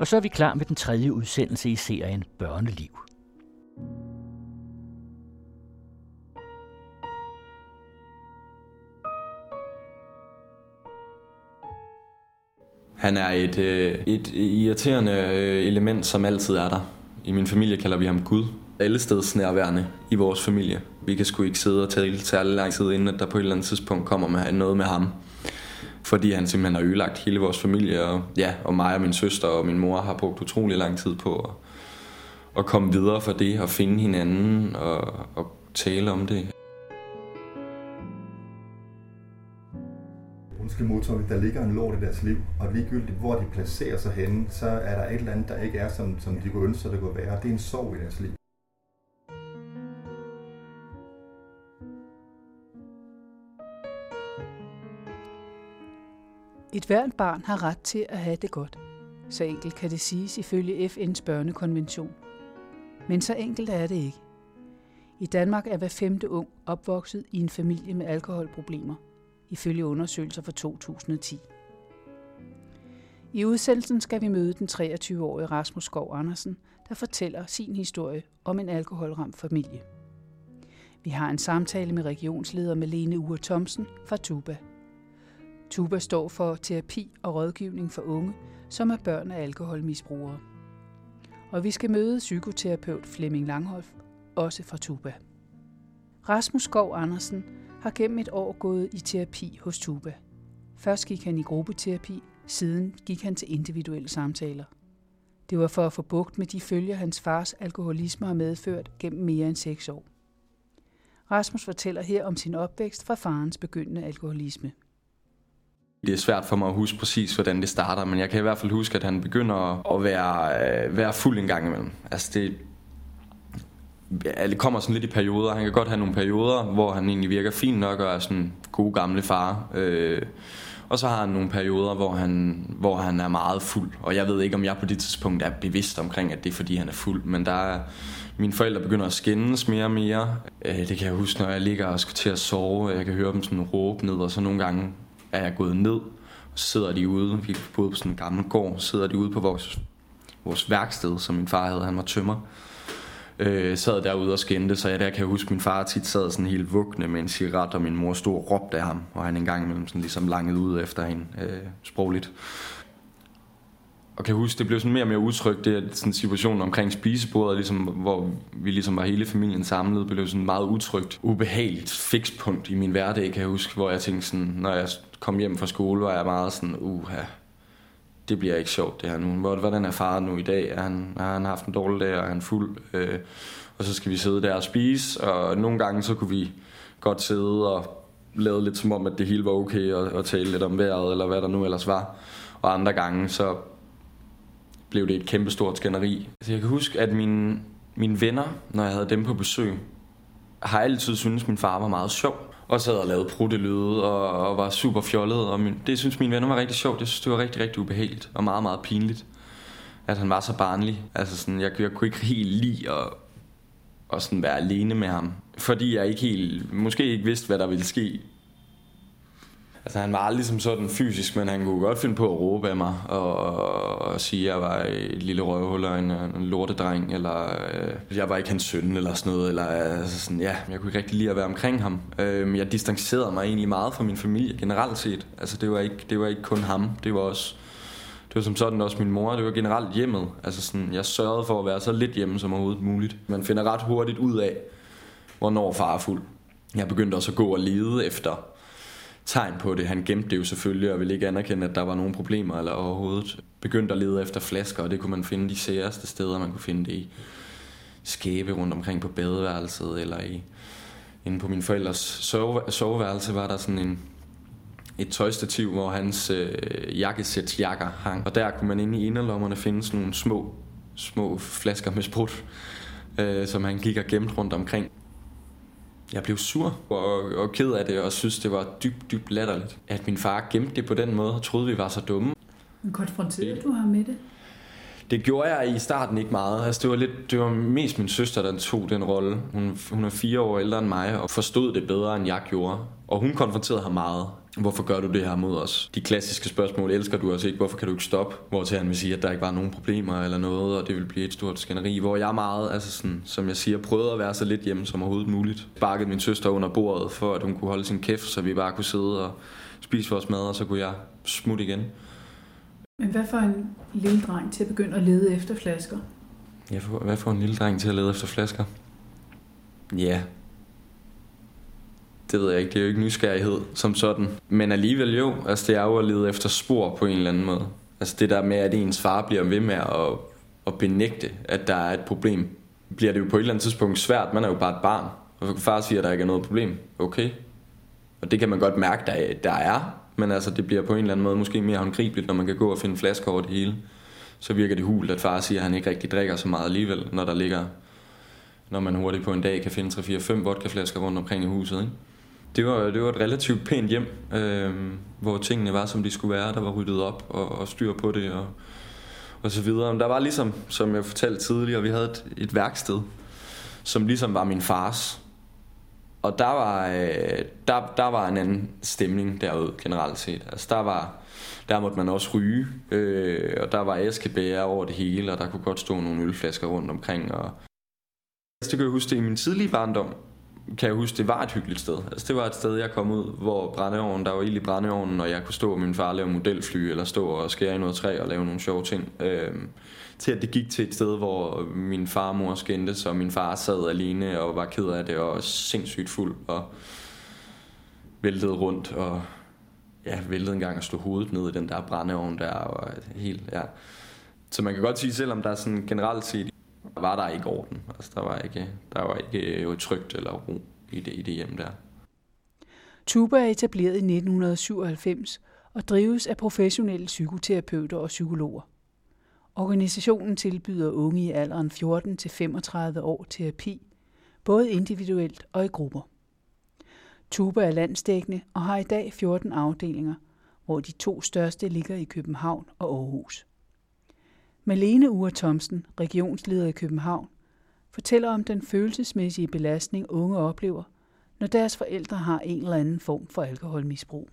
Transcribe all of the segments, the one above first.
Og så er vi klar med den tredje udsendelse i serien Børneliv. Han er et, øh, et irriterende øh, element, som altid er der. I min familie kalder vi ham Gud. Alle steds nærværende i vores familie. Vi kan sgu ikke sidde og tale særlig lang tid, inden at der på et eller andet tidspunkt kommer med noget med ham. Fordi han simpelthen har ødelagt hele vores familie, og, ja, og mig og min søster og min mor har brugt utrolig lang tid på at, at komme videre fra det og finde hinanden og, og tale om det. Muskelmotorer, der ligger en lort i deres liv, og ligegyldigt hvor de placerer sig henne, så er der et eller andet, der ikke er, som, som de kunne ønske sig, det kunne være. Det er en sorg i deres liv. Et hvert barn har ret til at have det godt. Så enkelt kan det siges ifølge FN's børnekonvention. Men så enkelt er det ikke. I Danmark er hver femte ung opvokset i en familie med alkoholproblemer, ifølge undersøgelser fra 2010. I udsendelsen skal vi møde den 23-årige Rasmus Skov Andersen, der fortæller sin historie om en alkoholramt familie. Vi har en samtale med regionsleder Malene Ure Thomsen fra Tuba. TUBA står for terapi og rådgivning for unge, som er børn af alkoholmisbrugere. Og vi skal møde psykoterapeut Flemming Langhoff, også fra TUBA. Rasmus Skov Andersen har gennem et år gået i terapi hos TUBA. Først gik han i gruppeterapi, siden gik han til individuelle samtaler. Det var for at få bugt med de følger, hans fars alkoholisme har medført gennem mere end seks år. Rasmus fortæller her om sin opvækst fra farens begyndende alkoholisme. Det er svært for mig at huske præcis, hvordan det starter, men jeg kan i hvert fald huske, at han begynder at være, øh, være fuld en gang imellem. Altså det, ja, det kommer sådan lidt i perioder. Han kan godt have nogle perioder, hvor han egentlig virker fint nok og er sådan god gamle far. Øh, og så har han nogle perioder, hvor han, hvor han er meget fuld. Og jeg ved ikke, om jeg på det tidspunkt er bevidst omkring, at det er fordi, han er fuld. Men der er, mine forældre begynder at skændes mere og mere. Øh, det kan jeg huske, når jeg ligger og skal til at sove. Jeg kan høre dem sådan råbe ned, og så nogle gange er jeg gået ned, så sidder de ude, vi boede på sådan en gammel gård, sidder de ude på vores, vores værksted, som min far havde, han var tømmer. Øh, sad derude og skændte, så jeg der kan jeg huske, at min far tit sad sådan helt vugne med en cigaret, og min mor stod og råbte af ham, og han engang imellem sådan ligesom langet ud efter hende øh, sprogligt. Og kan huske, det blev sådan mere og mere utrygt, det sådan situation omkring spisebordet, ligesom, hvor vi ligesom var hele familien samlet, blev sådan meget utrygt, ubehageligt fikspunkt i min hverdag, kan jeg huske, hvor jeg tænkte sådan, når jeg kom hjem fra skole, var jeg meget sådan, uha, det bliver ikke sjovt det her nu. Hvordan er far nu i dag? Er han, har han haft en dårlig dag, og er han fuld? Øh, og så skal vi sidde der og spise, og nogle gange så kunne vi godt sidde og lave lidt som om, at det hele var okay, og, og tale lidt om vejret, eller hvad der nu ellers var. Og andre gange, så blev det et kæmpestort skænderi. Altså, jeg kan huske, at mine, mine venner, når jeg havde dem på besøg, har altid syntes, at min far var meget sjov og sad og lavede pruttelyde og, og var super fjollet. Og min, det synes mine venner var rigtig sjovt. Jeg synes det var rigtig, rigtig ubehageligt og meget, meget pinligt. At han var så barnlig. Altså sådan, jeg, jeg kunne ikke helt lide at, at sådan være alene med ham. Fordi jeg ikke helt, måske ikke vidste, hvad der ville ske Altså han var aldrig som sådan fysisk, men han kunne godt finde på at råbe af mig og, og, og sige, at jeg var et lille røvhul og en, en lortedreng, eller øh, jeg var ikke hans søn eller sådan noget. Eller, altså sådan, ja, jeg kunne ikke rigtig lide at være omkring ham. Øh, jeg distancerede mig egentlig meget fra min familie generelt set. Altså det var ikke, det var ikke kun ham, det var også det var som sådan også min mor, det var generelt hjemmet. Altså sådan, jeg sørgede for at være så lidt hjemme som overhovedet muligt. Man finder ret hurtigt ud af, hvornår far er fuld. Jeg begyndte også at gå og lede efter tegn på det. Han gemte det jo selvfølgelig, og ville ikke anerkende, at der var nogen problemer eller overhovedet. Begyndte at lede efter flasker, og det kunne man finde de særeste steder. Man kunne finde det i skæbe rundt omkring på badeværelset, eller i, inde på min forældres sove, soveværelse var der sådan en, et tøjstativ, hvor hans øh, jakkesætsjakker hang. Og der kunne man inde i inderlommerne finde sådan nogle små, små flasker med sprut, øh, som han gik og gemte rundt omkring. Jeg blev sur og, og ked af det, og synes, det var dybt, dybt latterligt, at min far gemte det på den måde og troede, vi var så dumme. Men konfronterede du ham med det? Det gjorde jeg i starten ikke meget. Altså, det, var lidt, det var mest min søster, der tog den rolle. Hun, hun er fire år ældre end mig og forstod det bedre, end jeg gjorde. Og hun konfronterede ham meget. Hvorfor gør du det her mod os? De klassiske spørgsmål, elsker du os ikke? Hvorfor kan du ikke stoppe? Hvor til han vil sige, at der ikke var nogen problemer eller noget, og det vil blive et stort skænderi. Hvor jeg meget, altså sådan, som jeg siger, prøvede at være så lidt hjemme som overhovedet muligt. Bakket min søster under bordet, for at hun kunne holde sin kæft, så vi bare kunne sidde og spise vores mad, og så kunne jeg smutte igen. Men hvad for en lille dreng til at begynde at lede efter flasker? Ja, for, hvad får en lille dreng til at lede efter flasker? Ja, det ved jeg ikke, det er jo ikke nysgerrighed som sådan. Men alligevel jo, altså det er jo at lede efter spor på en eller anden måde. Altså det der med, at ens far bliver ved med at, at benægte, at der er et problem, bliver det jo på et eller andet tidspunkt svært. Man er jo bare et barn. Og far siger, at der ikke er noget problem. Okay. Og det kan man godt mærke, der, der er. Men altså, det bliver på en eller anden måde måske mere håndgribeligt, når man kan gå og finde flasker over det hele. Så virker det hul, at far siger, at han ikke rigtig drikker så meget alligevel, når der ligger når man hurtigt på en dag kan finde 3-4-5 vodkaflasker rundt omkring i huset. Ikke? Det var, det var et relativt pænt hjem, øh, hvor tingene var, som de skulle være. Der var ryddet op og, og styr på det og, og så videre. Men der var ligesom, som jeg fortalte tidligere, vi havde et, et værksted, som ligesom var min fars. Og der var, øh, der, der var en anden stemning derude generelt set. Altså der var, der måtte man også ryge, øh, og der var æskebæger over det hele, og der kunne godt stå nogle ølflasker rundt omkring. Og... Det kan jeg huske det i min tidlige barndom, kan jeg huske, det var et hyggeligt sted. Altså, det var et sted, jeg kom ud, hvor brændeovnen, der var ild i brændeovnen, og jeg kunne stå og min far lave modelfly, eller stå og skære i noget træ og lave nogle sjove ting. Øh, til at det gik til et sted, hvor min far og mor skændtes, og min far sad alene og var ked af det, og sindssygt fuld, og væltede rundt, og ja, væltede en gang og slog hovedet ned i den der brændeovn der, og helt, ja. Så man kan godt sige, selvom der er sådan generelt set var der ikke orden. Altså, der var ikke, der var ikke øh, jo trygt eller ro i det, i det hjem der. Tuba er etableret i 1997 og drives af professionelle psykoterapeuter og psykologer. Organisationen tilbyder unge i alderen 14 til 35 år terapi, både individuelt og i grupper. Tuba er landsdækkende og har i dag 14 afdelinger, hvor de to største ligger i København og Aarhus. Malene Ure Thomsen, regionsleder i København, fortæller om den følelsesmæssige belastning unge oplever, når deres forældre har en eller anden form for alkoholmisbrug.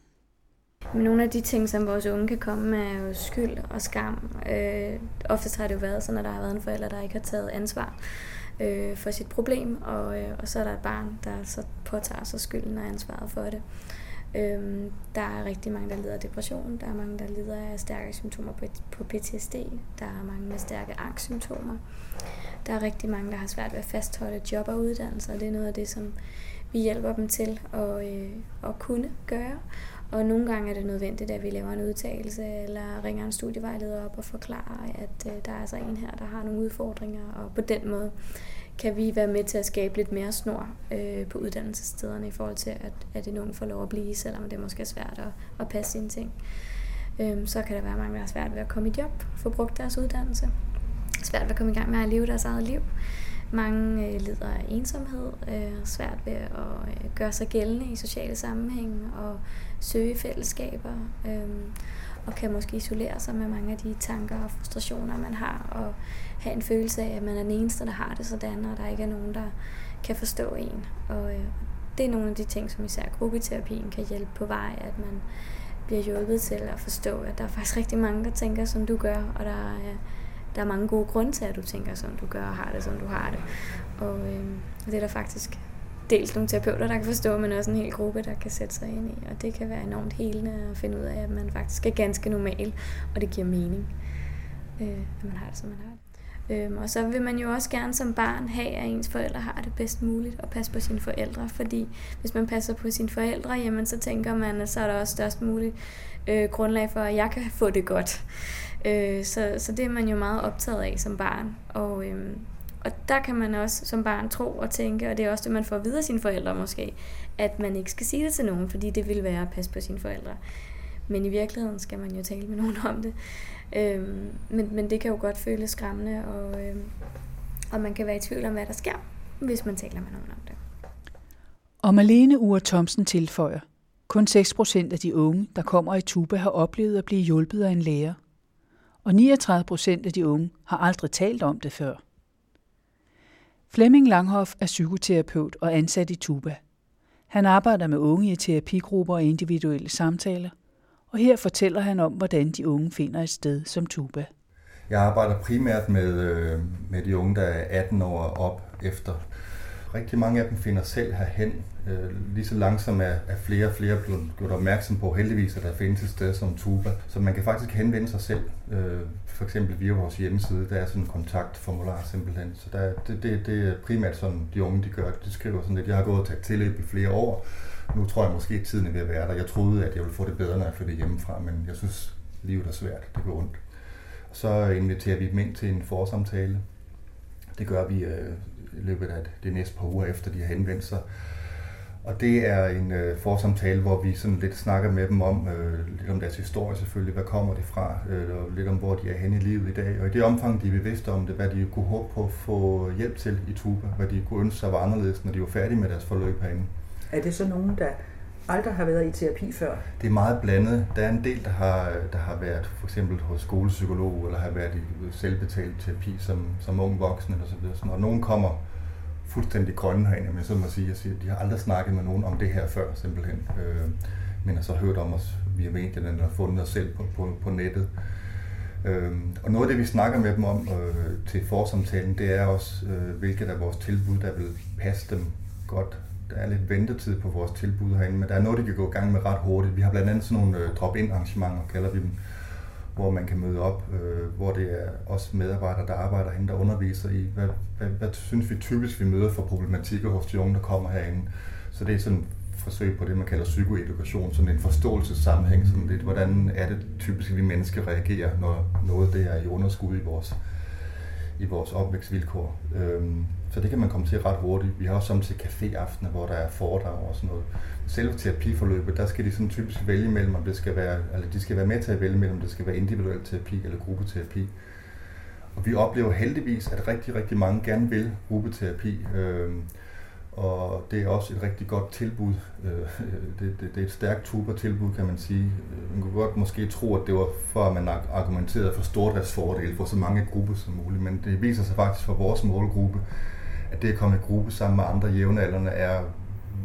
Men nogle af de ting, som vores unge kan komme med, er jo skyld og skam. Øh, oftest har det jo været sådan, at der har været en forælder, der ikke har taget ansvar øh, for sit problem, og, øh, og så er der et barn, der så påtager sig skylden og ansvaret for det. Øhm, der er rigtig mange, der lider af depression. Der er mange, der lider af stærke symptomer på, på PTSD. Der er mange med stærke angstsymptomer. Der er rigtig mange, der har svært ved at fastholde job og uddannelse, og det er noget af det, som vi hjælper dem til at, øh, at kunne gøre. Og nogle gange er det nødvendigt, at vi laver en udtalelse eller ringer en studievejleder op og forklarer, at øh, der er altså en her, der har nogle udfordringer, og på den måde kan vi være med til at skabe lidt mere snor øh, på uddannelsesstederne i forhold til, at, at en ung får lov at blive, selvom det måske er svært at, at passe sine ting. Øh, så kan der være mange, der har svært ved at komme i job, få brugt deres uddannelse, svært ved at komme i gang med at leve deres eget liv. Mange øh, lider af ensomhed, øh, svært ved at øh, gøre sig gældende i sociale sammenhæng og søge fællesskaber. Øh, og kan måske isolere sig med mange af de tanker og frustrationer, man har, og have en følelse af, at man er den eneste, der har det sådan, og der ikke er nogen, der kan forstå en. Og øh, det er nogle af de ting, som især gruppeterapien kan hjælpe på vej, at man bliver hjulpet til at forstå, at der er faktisk rigtig mange, der tænker, som du gør, og der er, der er mange gode grunde til, at du tænker, som du gør, og har det, som du har det. Og øh, det er der faktisk dels nogle terapeuter, der kan forstå, men også en hel gruppe, der kan sætte sig ind i. Og det kan være enormt helende at finde ud af, at man faktisk er ganske normal, og det giver mening, øh, at man har det, som man har det. Øhm, og så vil man jo også gerne som barn have, at ens forældre har det bedst muligt og passe på sine forældre. Fordi hvis man passer på sine forældre, jamen så tænker man, at så er der også størst muligt øh, grundlag for, at jeg kan få det godt. Øh, så, så det er man jo meget optaget af som barn. Og, øh, og der kan man også som barn tro og tænke, og det er også det, man får videre sine forældre måske, at man ikke skal sige det til nogen, fordi det vil være at passe på sine forældre. Men i virkeligheden skal man jo tale med nogen om det. Øhm, men, men det kan jo godt føles skræmmende, og, øhm, og man kan være i tvivl om, hvad der sker, hvis man taler med nogen om det. Og Malene Ure Thomsen tilføjer, kun 6 procent af de unge, der kommer i Tuba, har oplevet at blive hjulpet af en lærer. Og 39 procent af de unge har aldrig talt om det før. Flemming Langhoff er psykoterapeut og ansat i Tuba. Han arbejder med unge i terapigrupper og individuelle samtaler, og her fortæller han om, hvordan de unge finder et sted som Tuba. Jeg arbejder primært med, øh, med de unge, der er 18 år op efter. Rigtig mange af dem finder selv herhen. Øh, lige så langsomt er, er flere og flere blevet gjort opmærksom på heldigvis, at der findes et sted som Tuba. Så man kan faktisk henvende sig selv, øh, for eksempel via vores hjemmeside. Der er sådan en kontaktformular simpelthen. Så der, det, det, det er primært sådan, de unge de gør. De skriver sådan lidt, jeg har gået og taget tilløb i flere år. Nu tror jeg måske, at tiden er ved at være der. Jeg troede, at jeg ville få det bedre, når jeg flyttede hjemmefra, men jeg synes, livet er svært. Det går ondt. Så inviterer vi dem ind til en forsamtale. Det gør vi øh, i løbet af det næste par uger efter, de har henvendt sig. Og det er en øh, forsamtale, hvor vi sådan lidt snakker med dem om, øh, lidt om deres historie selvfølgelig, hvad kommer de fra, øh, og lidt om, hvor de er henne i livet i dag. Og i det omfang, de er bevidste om det, hvad de kunne håbe på at få hjælp til i Tuba, hvad de kunne ønske sig var anderledes, når de var færdige med deres forløb herinde. Er det så nogen, der aldrig har været i terapi før? Det er meget blandet. Der er en del, der har, der har været for eksempel hos skolepsykolog, eller har været i selvbetalt terapi som, som ung voksen, eller så videre. Og nogen kommer fuldstændig grønne herinde, men så må sige, at de har aldrig snakket med nogen om det her før, simpelthen. Øh, men har så hørt om os via medierne, eller fundet os selv på, på, på nettet. Øh, og noget af det, vi snakker med dem om øh, til forsamtalen, det er også, øh, hvilket af vores tilbud, der vil passe dem godt der er lidt ventetid på vores tilbud herinde, men der er noget, de kan gå i gang med ret hurtigt. Vi har blandt andet sådan nogle øh, drop-in arrangementer, kalder vi dem, hvor man kan møde op, øh, hvor det er også medarbejdere, der arbejder herinde, der underviser i, hvad, hvad, hvad synes vi typisk, vi møder for problematikker hos de unge, der kommer herinde. Så det er sådan forsøg på det, man kalder psykoedukation, sådan en forståelsessammenhæng, sådan lidt, hvordan er det typisk, vi mennesker reagerer, når noget det er i underskud i vores i vores opvækstvilkår. Øhm, så det kan man komme til ret hurtigt. Vi har også samtidig caféaftener, hvor der er foredrag og sådan noget. Selve terapiforløbet, der skal de sådan typisk vælge mellem, om det skal være, eller de skal være med til at vælge mellem, om det skal være individuel terapi eller gruppeterapi. Og vi oplever heldigvis, at rigtig, rigtig mange gerne vil gruppeterapi. Øhm, og det er også et rigtig godt tilbud. Øh, det, det, det er et stærkt tuber-tilbud, kan man sige. Øh, man kunne godt måske tro, at det var for, at man argumenterede for stordriftsfordele for så mange grupper som muligt, men det viser sig faktisk for vores målgruppe, at det at komme i gruppe sammen med andre jævnaldrende er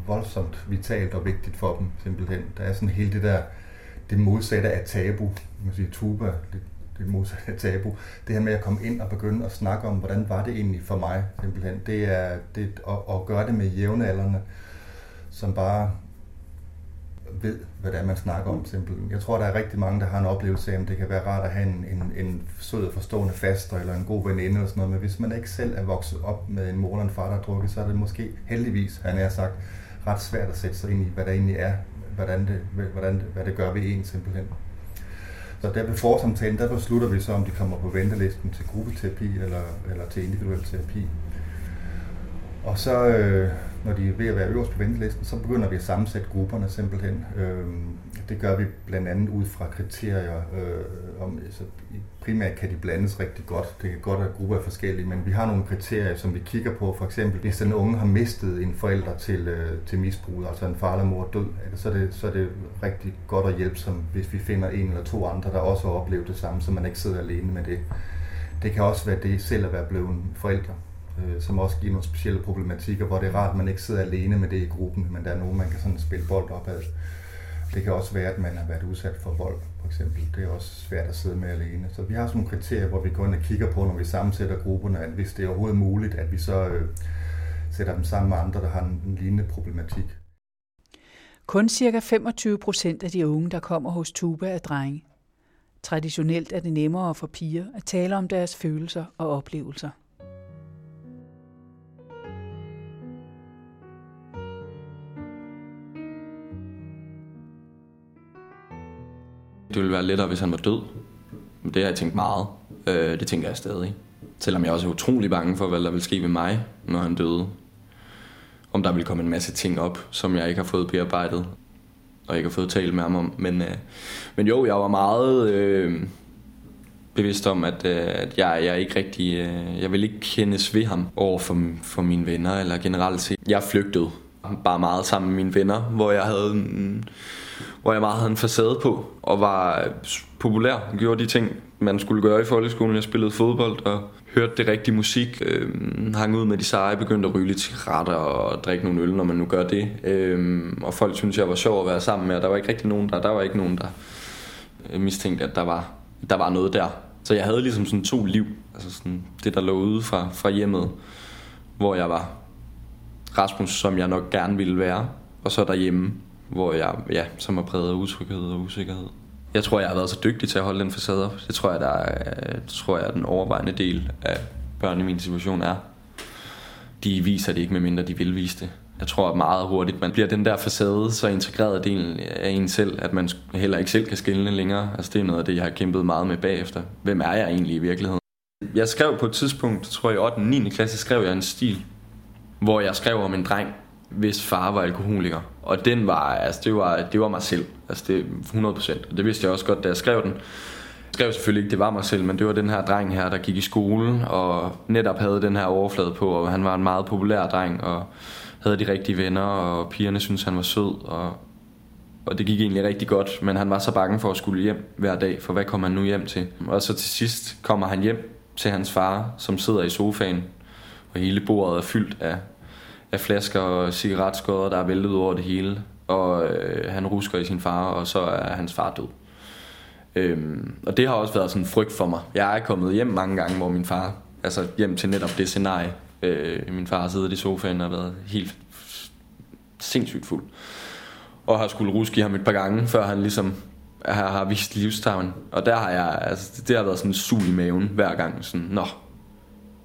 voldsomt vitalt og vigtigt for dem, simpelthen. Der er sådan hele det der, det modsatte af tabu. Man kan sige, tuba, det det modsatte af tabu. Det her med at komme ind og begynde at snakke om, hvordan var det egentlig for mig, simpelthen. Det er det, at, at gøre det med jævnaldrende, som bare ved, hvad det er, man snakker om, simpelthen. Jeg tror, der er rigtig mange, der har en oplevelse af, at det kan være rart at have en, en, en sød og forstående faster eller en god veninde eller sådan noget, men hvis man ikke selv er vokset op med en mor eller en far, der har drukket, så er det måske heldigvis, han er sagt, ret svært at sætte sig ind i, hvad der egentlig er, hvordan det, hvordan det, hvad det gør ved en simpelthen. Så der ved forsamtalen, der beslutter vi så, om de kommer på ventelisten til gruppeterapi eller, eller til individuel terapi. Og så, øh, når de er ved at være øverst på ventelisten, så begynder vi at sammensætte grupperne simpelthen. Øh, det gør vi blandt andet ud fra kriterier. Øh, om, altså, primært kan de blandes rigtig godt. Det kan godt være, at grupper er forskellige, men vi har nogle kriterier, som vi kigger på. For eksempel, hvis den unge har mistet en forælder til, øh, til misbrug, altså en far eller mor død, så er, det, så er det rigtig godt at hjælpe, som hvis vi finder en eller to andre, der også har oplevet det samme, så man ikke sidder alene med det. Det kan også være det selv at være blevet forældre øh, som også giver nogle specielle problematikker, hvor det er rart, at man ikke sidder alene med det i gruppen, men der er nogen, man kan sådan spille bold op ad. Det kan også være, at man har været udsat for vold, for eksempel. Det er også svært at sidde med alene. Så vi har sådan nogle kriterier, hvor vi går ind og kigger på, når vi sammensætter grupperne, at hvis det er overhovedet muligt, at vi så øh, sætter dem sammen med andre, der har en, lignende problematik. Kun ca. 25 procent af de unge, der kommer hos Tuba, er drenge. Traditionelt er det nemmere for piger at tale om deres følelser og oplevelser. Det ville være lettere, hvis han var død. Men Det har jeg tænkt meget. Øh, det tænker jeg stadig. Selvom jeg også er utrolig bange for, hvad der vil ske med mig, når han døde. Om der vil komme en masse ting op, som jeg ikke har fået bearbejdet, og ikke har fået talt med ham om. Men, øh, men jo, jeg var meget øh, bevidst om, at, øh, at jeg, jeg ikke rigtig... Øh, jeg vil ikke kendes ved ham over for, for mine venner, eller generelt set. Jeg flygtede bare meget sammen med mine venner, hvor jeg havde en, hvor jeg meget havde en facade på, og var øh, populær. og gjorde de ting, man skulle gøre i folkeskolen. Jeg spillede fodbold og hørte det rigtige musik. Øh, hang ud med de seje, begyndte at ryge lidt cigaretter og drikke nogle øl, når man nu gør det. Øh, og folk synes jeg var sjov at være sammen med, og der var ikke rigtig nogen der, der var ikke nogen, der øh, mistænkte, at der var, der var noget der. Så jeg havde ligesom sådan to liv. Altså sådan det, der lå ude fra, fra hjemmet, hvor jeg var Rasmus, som jeg nok gerne ville være. Og så derhjemme, hvor jeg, ja, som er præget af utryghed og usikkerhed. Jeg tror, jeg har været så dygtig til at holde den facade op. Det tror jeg, der er, det tror jeg, den overvejende del af børn i min situation er. De viser det ikke, medmindre de vil vise det. Jeg tror at meget hurtigt, man bliver den der facade så integreret del af en selv, at man heller ikke selv kan skille længere. Altså det er noget af det, jeg har kæmpet meget med bagefter. Hvem er jeg egentlig i virkeligheden? Jeg skrev på et tidspunkt, tror jeg i 8. og 9. klasse, skrev jeg en stil, hvor jeg skrev om en dreng, hvis far var alkoholiker. Og den var, altså det var, det var mig selv. Altså det 100%. Og det vidste jeg også godt, da jeg skrev den. Jeg skrev selvfølgelig ikke, det var mig selv, men det var den her dreng her, der gik i skole og netop havde den her overflade på, og han var en meget populær dreng, og havde de rigtige venner, og pigerne syntes, han var sød, og, og det gik egentlig rigtig godt, men han var så bange for at skulle hjem hver dag, for hvad kommer han nu hjem til? Og så til sidst kommer han hjem til hans far, som sidder i sofaen, og hele bordet er fyldt af af flasker og cigaretskodder, der er væltet over det hele. Og øh, han rusker i sin far, og så er hans far død. Øhm, og det har også været sådan en frygt for mig. Jeg er kommet hjem mange gange, hvor min far, altså hjem til netop det scenarie. Øh, min far sidder i sofaen og været helt sindssygt fuld. Og har skulle ruske i ham et par gange, før han ligesom har, har vist livstavn. Og der har jeg, altså det har været sådan en sul i maven hver gang. Sådan, nå,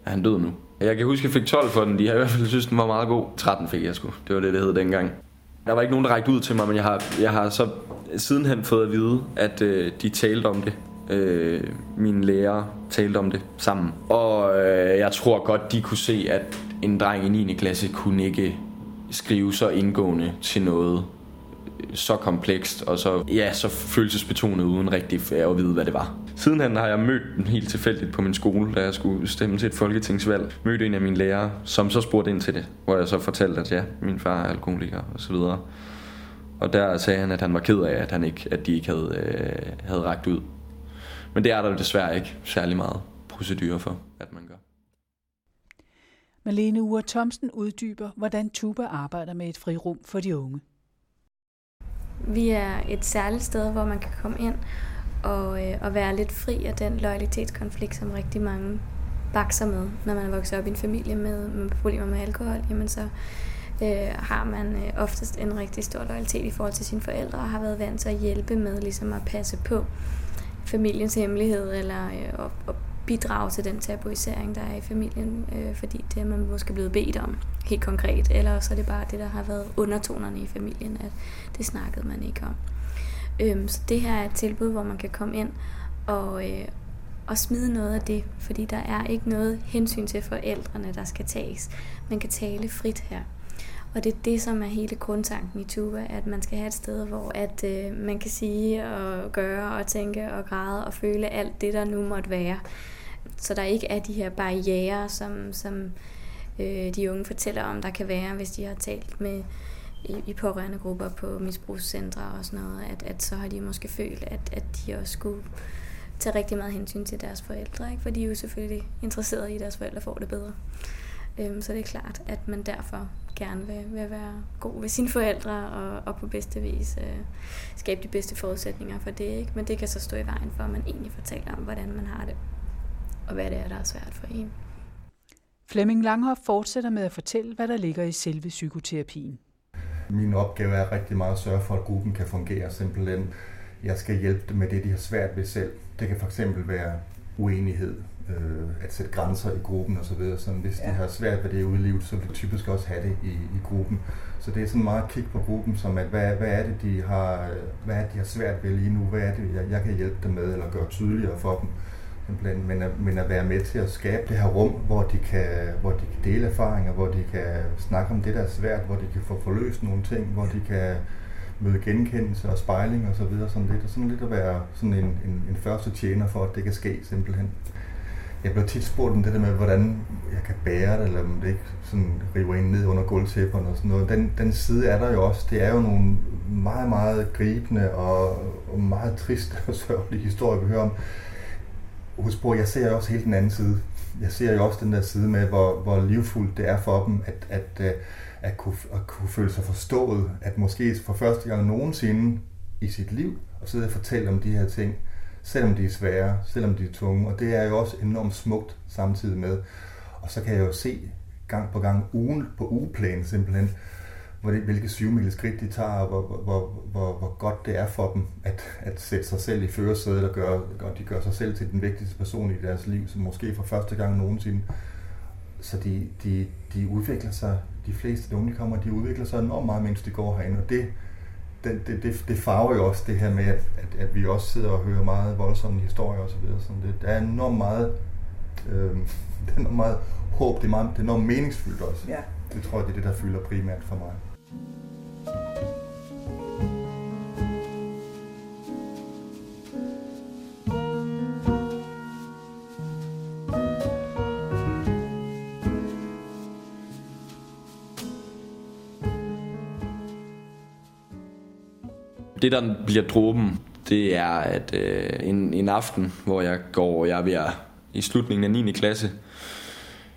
er han død nu? Jeg kan huske, at jeg fik 12 for den. De har i hvert fald synes, den var meget god. 13 fik jeg sgu. Det var det, det hed dengang. Der var ikke nogen, der rækte ud til mig, men jeg har, jeg har så sidenhen fået at vide, at øh, de talte om det. Øh, mine lærere talte om det sammen. Og øh, jeg tror godt, de kunne se, at en dreng i 9. klasse kunne ikke skrive så indgående til noget øh, så komplekst og så, ja, så følelsesbetonet uden rigtig at vide, hvad det var. Sidenhen har jeg mødt den helt tilfældigt på min skole, da jeg skulle stemme til et folketingsvalg. Mødte en af mine lærere, som så spurgte ind til det, hvor jeg så fortalte, at ja, min far er alkoholiker og så videre. Og der sagde han, at han var ked af, at, han ikke, at de ikke havde, øh, havde rækket ud. Men det er der desværre ikke særlig meget procedurer for, at man gør. Malene Ure Thomsen uddyber, hvordan Tuba arbejder med et frirum for de unge. Vi er et særligt sted, hvor man kan komme ind og, øh, og være lidt fri af den loyalitetskonflikt, som rigtig mange bakser med, når man er vokset op i en familie med, med problemer med alkohol, jamen så øh, har man øh, oftest en rigtig stor loyalitet i forhold til sine forældre, og har været vant til at hjælpe med ligesom at passe på familiens hemmelighed, eller øh, at, at bidrage til den tabuisering, der er i familien, øh, fordi det er man måske blevet bedt om helt konkret, eller så er det bare det, der har været undertonerne i familien, at det snakkede man ikke om. Øhm, så det her er et tilbud, hvor man kan komme ind og, øh, og smide noget af det, fordi der er ikke noget hensyn til forældrene, der skal tages. Man kan tale frit her. Og det er det, som er hele grundtanken i Tuba, at man skal have et sted, hvor at øh, man kan sige og gøre og tænke og græde og føle alt det, der nu måtte være. Så der ikke er de her barriere, som, som øh, de unge fortæller om, der kan være, hvis de har talt med i, i pårørende grupper på misbrugscentre og sådan noget, at, at så har de måske følt, at, at de også skulle tage rigtig meget hensyn til deres forældre, ikke? for de er jo selvfølgelig interesserede i, at deres forældre får det bedre. Øhm, så det er klart, at man derfor gerne vil, vil være god ved sine forældre og, og på bedste vis øh, skabe de bedste forudsætninger for det. Ikke? Men det kan så stå i vejen for, at man egentlig fortæller om, hvordan man har det og hvad det er, der er svært for en. Flemming Langhoff fortsætter med at fortælle, hvad der ligger i selve psykoterapien. Min opgave er rigtig meget at sørge for, at gruppen kan fungere simpelthen. Jeg skal hjælpe dem med det, de har svært ved selv. Det kan fx være uenighed, øh, at sætte grænser i gruppen osv. Så hvis ja. de har svært ved det ude i livet, så vil de typisk også have det i, i gruppen. Så det er sådan meget kig på gruppen, som at hvad, hvad er det, de har, hvad er det, de har svært ved lige nu? Hvad er det, jeg, jeg kan hjælpe dem med, eller gøre tydeligere for dem? Simpelthen, men, at, men at være med til at skabe det her rum, hvor de, kan, hvor de kan dele erfaringer, hvor de kan snakke om det, der er svært, hvor de kan få forløst nogle ting, hvor de kan møde genkendelse og spejling og så videre, sådan lidt, og sådan lidt at være sådan en, en, en første tjener for, at det kan ske simpelthen. jeg bliver tit spurgt om det der med, hvordan jeg kan bære det, eller om det ikke sådan river ind ned under gulvtæpperne og sådan noget. Den, den side er der jo også. Det er jo nogle meget, meget gribende og, og meget triste og sørgelige historier, vi hører om. Husk på, jeg ser jo også helt den anden side. Jeg ser jo også den der side med, hvor, hvor livfuldt det er for dem, at, at, øh, at, kunne, at kunne føle sig forstået, at måske for første gang nogensinde i sit liv, og sidde og fortælle om de her ting, selvom de er svære, selvom de er tunge, og det er jo også enormt smukt samtidig med. Og så kan jeg jo se gang på gang ugen på ugeplan simpelthen, hvilke syvmile skridt de tager, og hvor, hvor, hvor, hvor godt det er for dem at, at sætte sig selv i førersædet og, gøre, og de gør sig selv til den vigtigste person i deres liv, som måske for første gang nogensinde. Så de, de, de udvikler sig, de fleste unge kommer, de udvikler sig enormt meget, mens de går herinde, og det, det, det, det, det farver jo også det her med, at, at, at vi også sidder og hører meget voldsomme historier osv. Så det, der er enormt meget, øh, det er enormt meget håb, det er, meget, det er enormt meningsfyldt også. Ja. Det tror jeg, det er det, der fylder primært for mig. Det, der bliver dråben, det er, at øh, en, en aften, hvor jeg går, jeg er ved at, i slutningen af 9. klasse,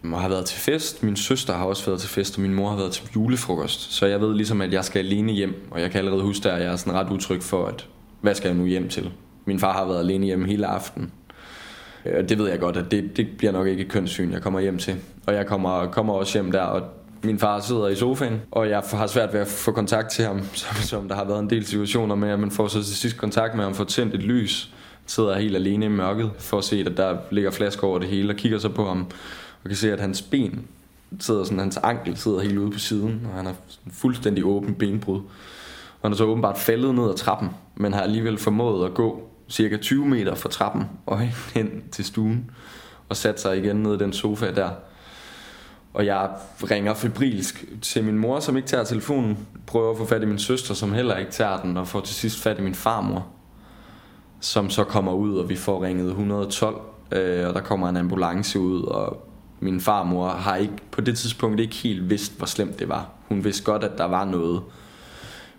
og har været til fest. Min søster har også været til fest, og min mor har været til julefrokost. Så jeg ved ligesom, at jeg skal alene hjem, og jeg kan allerede huske, at jeg er sådan ret utryg for, at hvad skal jeg nu hjem til? Min far har været alene hjemme hele aften. Øh, og det ved jeg godt, at det, det bliver nok ikke et kønssyn, jeg kommer hjem til. Og jeg kommer, kommer også hjem der, og min far sidder i sofaen, og jeg har svært ved at få kontakt til ham, som, som der har været en del situationer med, at man får så til sidst kontakt med ham, får tændt et lys, sidder helt alene i mørket, for at se, at der ligger flasker over det hele, og kigger så på ham, og kan se, at hans ben sidder sådan, hans ankel sidder helt ude på siden, og han har fuldstændig åben benbrud. Og han er så åbenbart faldet ned ad trappen, men har alligevel formået at gå cirka 20 meter fra trappen og hen til stuen, og sat sig igen ned i den sofa der. Og jeg ringer febrilsk til min mor, som ikke tager telefonen. Prøver at få fat i min søster, som heller ikke tager den. Og får til sidst fat i min farmor, som så kommer ud, og vi får ringet 112. Øh, og der kommer en ambulance ud, og min farmor har ikke på det tidspunkt ikke helt vidst, hvor slemt det var. Hun vidste godt, at der var noget.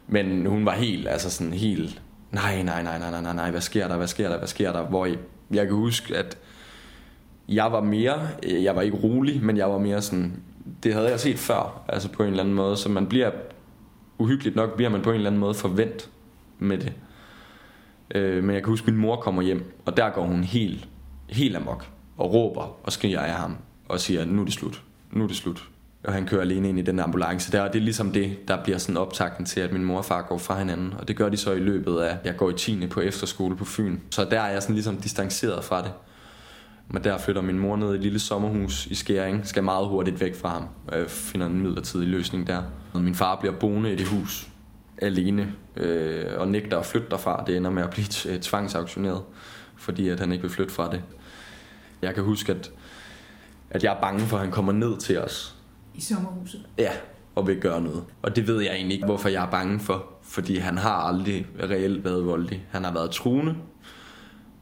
Men hun var helt, altså sådan helt, nej, nej, nej, nej, nej, nej, hvad sker der, hvad sker der, hvad sker der? Hvor jeg, jeg kan huske, at jeg var mere, øh, jeg var ikke rolig, men jeg var mere sådan, det havde jeg set før, altså på en eller anden måde, så man bliver, uhyggeligt nok bliver man på en eller anden måde forvent med det. Øh, men jeg kan huske, at min mor kommer hjem, og der går hun helt, helt amok, og råber og skriger af ham, og siger, nu er det slut, nu er det slut. Og han kører alene ind i den ambulance der, og det er ligesom det, der bliver sådan optakten til, at min mor og far går fra hinanden. Og det gør de så i løbet af, jeg går i 10. på efterskole på Fyn. Så der er jeg sådan ligesom distanceret fra det. Men der flytter min mor ned i et lille sommerhus i Skæring, skal meget hurtigt væk fra ham, og jeg finder en midlertidig løsning der. Min far bliver boende i det hus alene, øh, og nægter at flytte derfra. Det ender med at blive tvangsauktioneret, fordi at han ikke vil flytte fra det. Jeg kan huske, at, at jeg er bange for, at han kommer ned til os. I sommerhuset? Ja, og vil gøre noget. Og det ved jeg egentlig ikke, hvorfor jeg er bange for. Fordi han har aldrig reelt været voldelig. Han har været truende,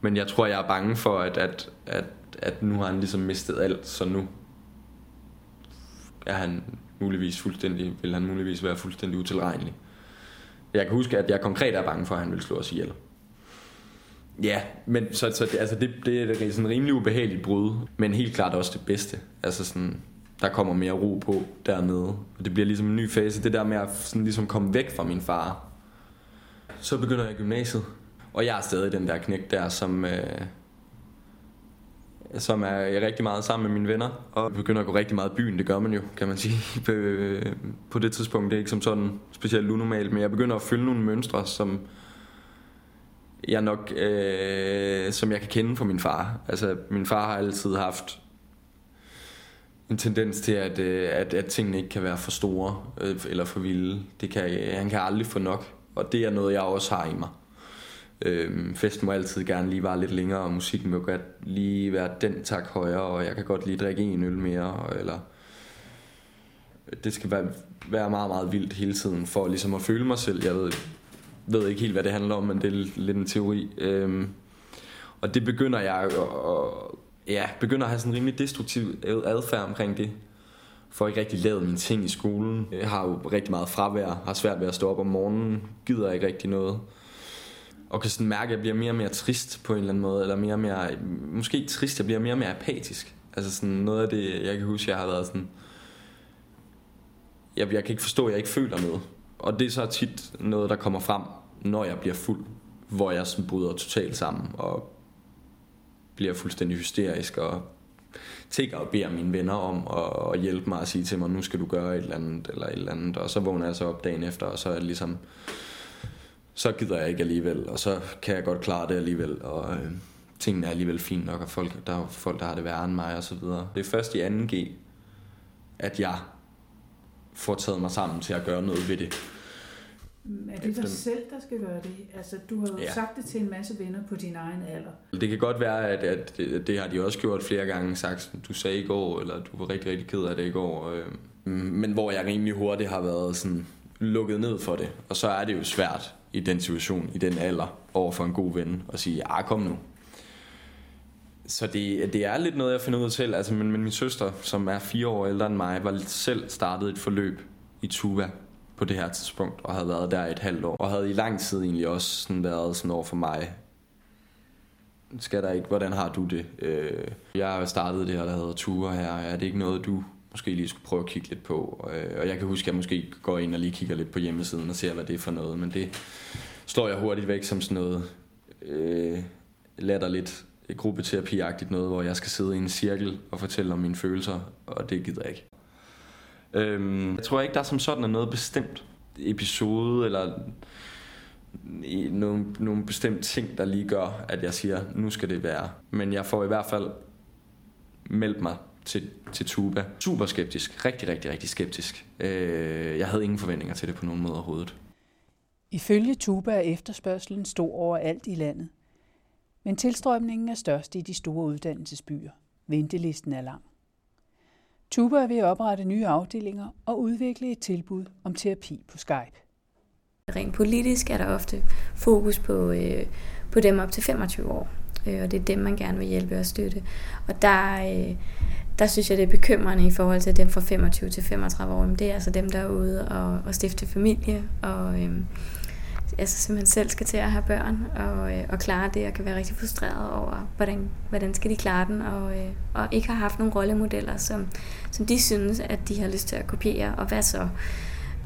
men jeg tror, jeg er bange for, at, at, at, at nu har han ligesom mistet alt, så nu er han muligvis fuldstændig, vil han muligvis være fuldstændig utilregnelig. Jeg kan huske, at jeg konkret er bange for, at han vil slå os ihjel. Ja, men så, så det, altså det, det er sådan en rimelig ubehageligt brud, men helt klart også det bedste. Altså sådan, der kommer mere ro på dernede. Og det bliver ligesom en ny fase. Det der med at sådan ligesom komme væk fra min far. Så begynder jeg gymnasiet. Og jeg er stadig den der knæk der, som, øh, som er rigtig meget sammen med mine venner. Og begynder at gå rigtig meget i byen, det gør man jo, kan man sige. Øh, på det tidspunkt, det er ikke som sådan specielt unormalt, men jeg begynder at følge nogle mønstre, som jeg nok, øh, som jeg kan kende fra min far. Altså, min far har altid haft en tendens til, at, øh, at, at tingene ikke kan være for store øh, eller for vilde. Det kan, han kan aldrig få nok, og det er noget, jeg også har i mig. Øh, festen må altid gerne lige være lidt længere, og musikken må godt lige være den tak højere, og jeg kan godt lige drikke en øl mere, eller det skal være, være meget, meget vildt hele tiden, for ligesom at føle mig selv. Jeg ved, ved ikke helt, hvad det handler om, men det er lidt en teori. Øhm, og det begynder jeg at, ja, begynder at have sådan en rimelig destruktiv adfærd omkring det. Får ikke rigtig lavet mine ting i skolen. Jeg har jo rigtig meget fravær, har svært ved at stå op om morgenen, gider ikke rigtig noget. Og kan sådan mærke, at jeg bliver mere og mere trist på en eller anden måde, eller mere og mere, måske trist, jeg bliver mere og mere apatisk. Altså sådan noget af det, jeg kan huske, jeg har været sådan, jeg, jeg kan ikke forstå, at jeg ikke føler noget. Og det er så tit noget, der kommer frem, når jeg bliver fuld, hvor jeg sådan bryder totalt sammen og bliver fuldstændig hysterisk og tigger og beder mine venner om at, at hjælpe mig og sige til mig, nu skal du gøre et eller andet eller et eller andet. Og så vågner jeg så op dagen efter, og så er det ligesom, så gider jeg ikke alligevel, og så kan jeg godt klare det alligevel, og øh, tingene er alligevel fint nok, og folk, der er folk, der har det værre end mig og så videre. Det er først i 2G, at jeg får taget mig sammen til at gøre noget ved det. Er det dig selv, der skal gøre det? Altså, du har jo Ja. sagt det til en masse venner på din egen alder. Det kan godt være, at, at det, det har de også gjort flere gange, sagt, du sagde i går, eller du var rigtig, rigtig ked af det i går. Øh, men hvor jeg rimelig hurtigt har været sådan lukket ned for det. Og så er det jo svært i den situation, i den alder, over for en god ven, at sige, ja, kom nu. Så det, det er lidt noget, jeg finder ud af selv. Altså, men, men min søster, som er fire år ældre end mig, var selv startet et forløb i Tuva på det her tidspunkt, og havde været der et halvt år. Og havde i lang tid egentlig også sådan været sådan over for mig, skal der ikke, hvordan har du det? Øh, jeg har startet det her, der hedder ture her. Er det ikke noget, du måske lige skulle prøve at kigge lidt på? Øh, og jeg kan huske, at jeg måske går ind og lige kigger lidt på hjemmesiden og ser, hvad det er for noget. Men det slår jeg hurtigt væk som sådan noget øh, latterligt gruppeterapi-agtigt noget, hvor jeg skal sidde i en cirkel og fortælle om mine følelser, og det gider jeg ikke. Øhm, jeg tror ikke, der som sådan er noget bestemt episode, eller nogle, nogle bestemte ting, der lige gør, at jeg siger, nu skal det være. Men jeg får i hvert fald meldt mig til, til Tuba. Super skeptisk. Rigtig, rigtig, rigtig skeptisk. Øh, jeg havde ingen forventninger til det på nogen måde overhovedet. Ifølge Tuba er efterspørgselen stor overalt i landet. Men tilstrømningen er størst i de store uddannelsesbyer. Ventelisten er lang. Tuba er ved at oprette nye afdelinger og udvikle et tilbud om terapi på Skype. Rent politisk er der ofte fokus på, øh, på dem op til 25 år, øh, og det er dem, man gerne vil hjælpe og støtte. Og der, øh, der synes jeg, det er bekymrende i forhold til dem fra 25 til 35 år. Men det er altså dem, der er ude og, og stifte familie, og øh, altså simpelthen selv skal til at have børn og, øh, og klare det, og kan være rigtig frustreret over, hvordan, hvordan skal de klare den, og, øh, og ikke har haft nogle rollemodeller, som, som de synes, at de har lyst til at kopiere, og hvad så?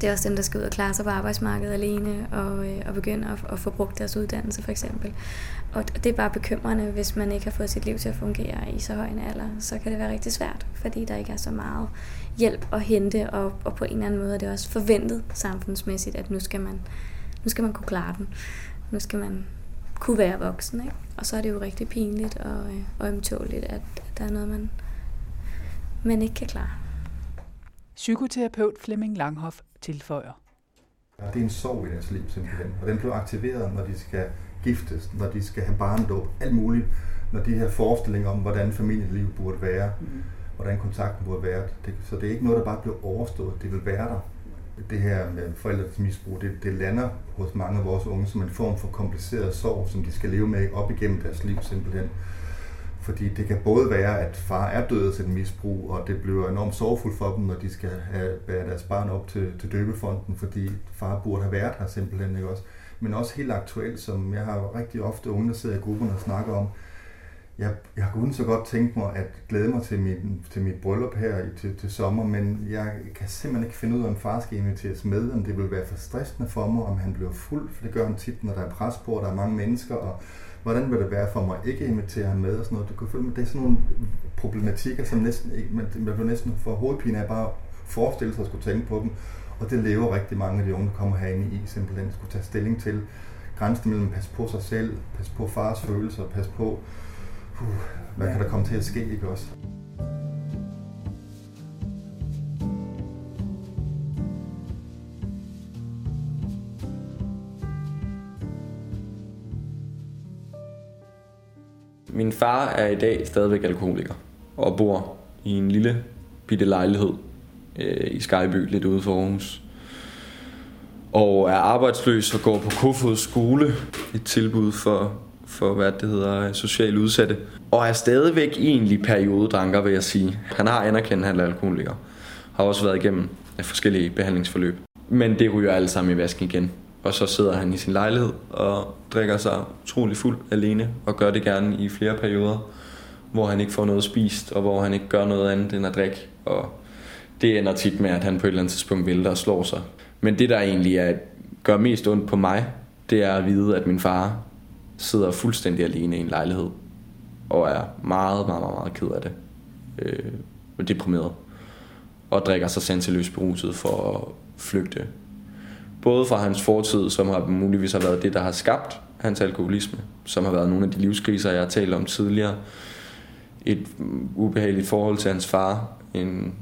Det er også dem, der skal ud og klare sig på arbejdsmarkedet alene og, øh, og begynde at, at få brugt deres uddannelse for eksempel. Og det er bare bekymrende, hvis man ikke har fået sit liv til at fungere i så høj en alder. Så kan det være rigtig svært, fordi der ikke er så meget hjælp at hente, og, og på en eller anden måde er det også forventet samfundsmæssigt, at nu skal man, nu skal man kunne klare den. Nu skal man kunne være voksen, ikke? Og så er det jo rigtig pinligt og, øh, og ømtåligt, at, at der er noget, man, man ikke kan klare. Psykoterapeut Flemming Langhoff tilføjer. Ja, det er en sorg i deres liv simpelthen, og den bliver aktiveret, når de skal giftes, når de skal have barndåb, alt muligt, når de her forestillinger om, hvordan familieliv burde være, mm. hvordan kontakten burde være. Det, så det er ikke noget, der bare bliver overstået, det vil være der. Det her med forældres misbrug, det, det lander hos mange af vores unge som en form for kompliceret sorg, som de skal leve med op igennem deres liv simpelthen. Fordi det kan både være, at far er død af sit misbrug, og det bliver enormt sorgfuldt for dem, når de skal have, bære deres barn op til, til døbefonden, fordi far burde have været her simpelthen, ikke også? Men også helt aktuelt, som jeg har rigtig ofte unge, der sidder i gruppen og snakker om, jeg, jeg kunne så godt tænke mig at glæde mig til, min, til mit bryllup her i, til, til sommer, men jeg kan simpelthen ikke finde ud af, om far skal inviteres med, om det vil være for stressende for mig, om han bliver fuld, for det gør han tit, når der er pres på, og der er mange mennesker, og hvordan vil det være for mig ikke at invitere ham med og sådan noget. Du kan føle, det er sådan nogle problematikker, som næsten ikke, man, man bliver næsten for hovedpine af bare forestille sig at skulle tænke på dem. Og det lever rigtig mange af de unge, der kommer herinde i, simpelthen skulle tage stilling til grænsen mellem pas på sig selv, pas på fars følelser, pas på, puh, hvad kan der komme til at ske, ikke også? Min far er i dag stadigvæk alkoholiker og bor i en lille bitte lejlighed øh, i Skyby, lidt ude for Aarhus. Og er arbejdsløs og går på Kofods skole, et tilbud for for, hvad det hedder, social udsatte. Og er stadigvæk egentlig periodedranker, vil jeg sige. Han har anerkendt, at han er alkoholiker. Har også været igennem forskellige behandlingsforløb. Men det ryger alle sammen i vasken igen. Og så sidder han i sin lejlighed og drikker sig utrolig fuld alene og gør det gerne i flere perioder, hvor han ikke får noget spist og hvor han ikke gør noget andet end at drikke. Og det ender tit med, at han på et eller andet tidspunkt vælter og slår sig. Men det, der egentlig er, gør mest ondt på mig, det er at vide, at min far sidder fuldstændig alene i en lejlighed og er meget, meget, meget, meget ked af det. Øh, og deprimeret. Og drikker sig sanseløst beruset for at flygte. Både fra hans fortid, som har muligvis har været det, der har skabt hans alkoholisme, som har været nogle af de livskriser, jeg har talt om tidligere. Et ubehageligt forhold til hans far. En,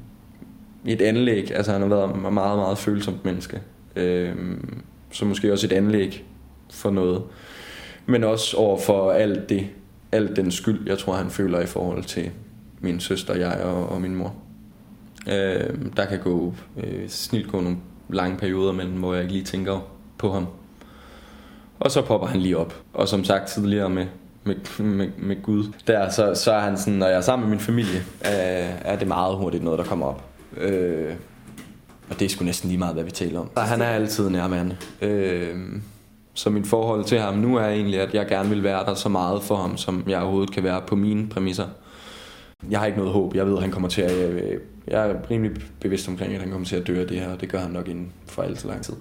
et anlæg, altså han har været en meget, meget følsomt menneske. Øh, så måske også et anlæg for noget. Men også over for alt det, alt den skyld, jeg tror, han føler i forhold til min søster, jeg og, og min mor. Øh, der kan gå øh, snilt gå nogle lange perioder mellem, hvor jeg ikke lige tænker på ham. Og så popper han lige op. Og som sagt tidligere med, med, med, med Gud, der, så, så er han sådan, når jeg er sammen med min familie, øh, er det meget hurtigt noget, der kommer op. Øh, og det er sgu næsten lige meget, hvad vi taler om. Han er altid nærværende. Øh, så mit forhold til ham nu er egentlig, at jeg gerne vil være der så meget for ham, som jeg overhovedet kan være på mine præmisser. Jeg har ikke noget håb. Jeg ved, at han kommer til at... Øh, jeg er rimelig bevidst omkring, at han kommer til at dø af det her, og det gør han nok inden for alt lang tid.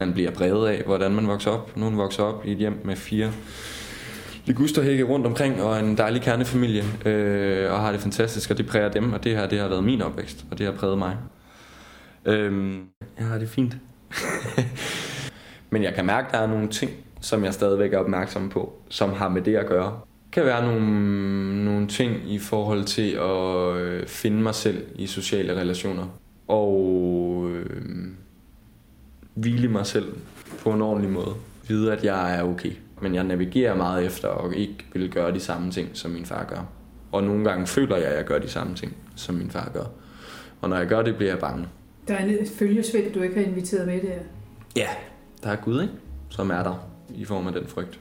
Han bliver brevet af, hvordan man vokser op. Nu vokser op i et hjem med fire ligusterhække rundt omkring, og en dejlig kernefamilie, øh, og har det fantastisk, og det præger dem, og det her det har været min opvækst, og det har præget mig. Øh, jeg har det fint. Men jeg kan mærke, at der er nogle ting, som jeg stadigvæk er opmærksom på, som har med det at gøre. Det kan være nogle, nogle ting i forhold til at øh, finde mig selv i sociale relationer. Og øh, hvile mig selv på en ordentlig måde. Vide, at jeg er okay. Men jeg navigerer meget efter og ikke vil gøre de samme ting, som min far gør. Og nogle gange føler jeg, at jeg gør de samme ting, som min far gør. Og når jeg gør det, bliver jeg bange. Der er en følgesvend, du ikke har inviteret med der. Ja, der er Gud, ikke? som er der i form af den frygt.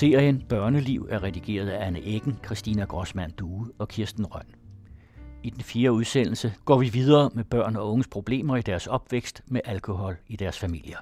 Serien Børneliv er redigeret af Anne Eggen, Christina Grossmann Due og Kirsten Røn. I den fjerde udsendelse går vi videre med børn og unges problemer i deres opvækst med alkohol i deres familier.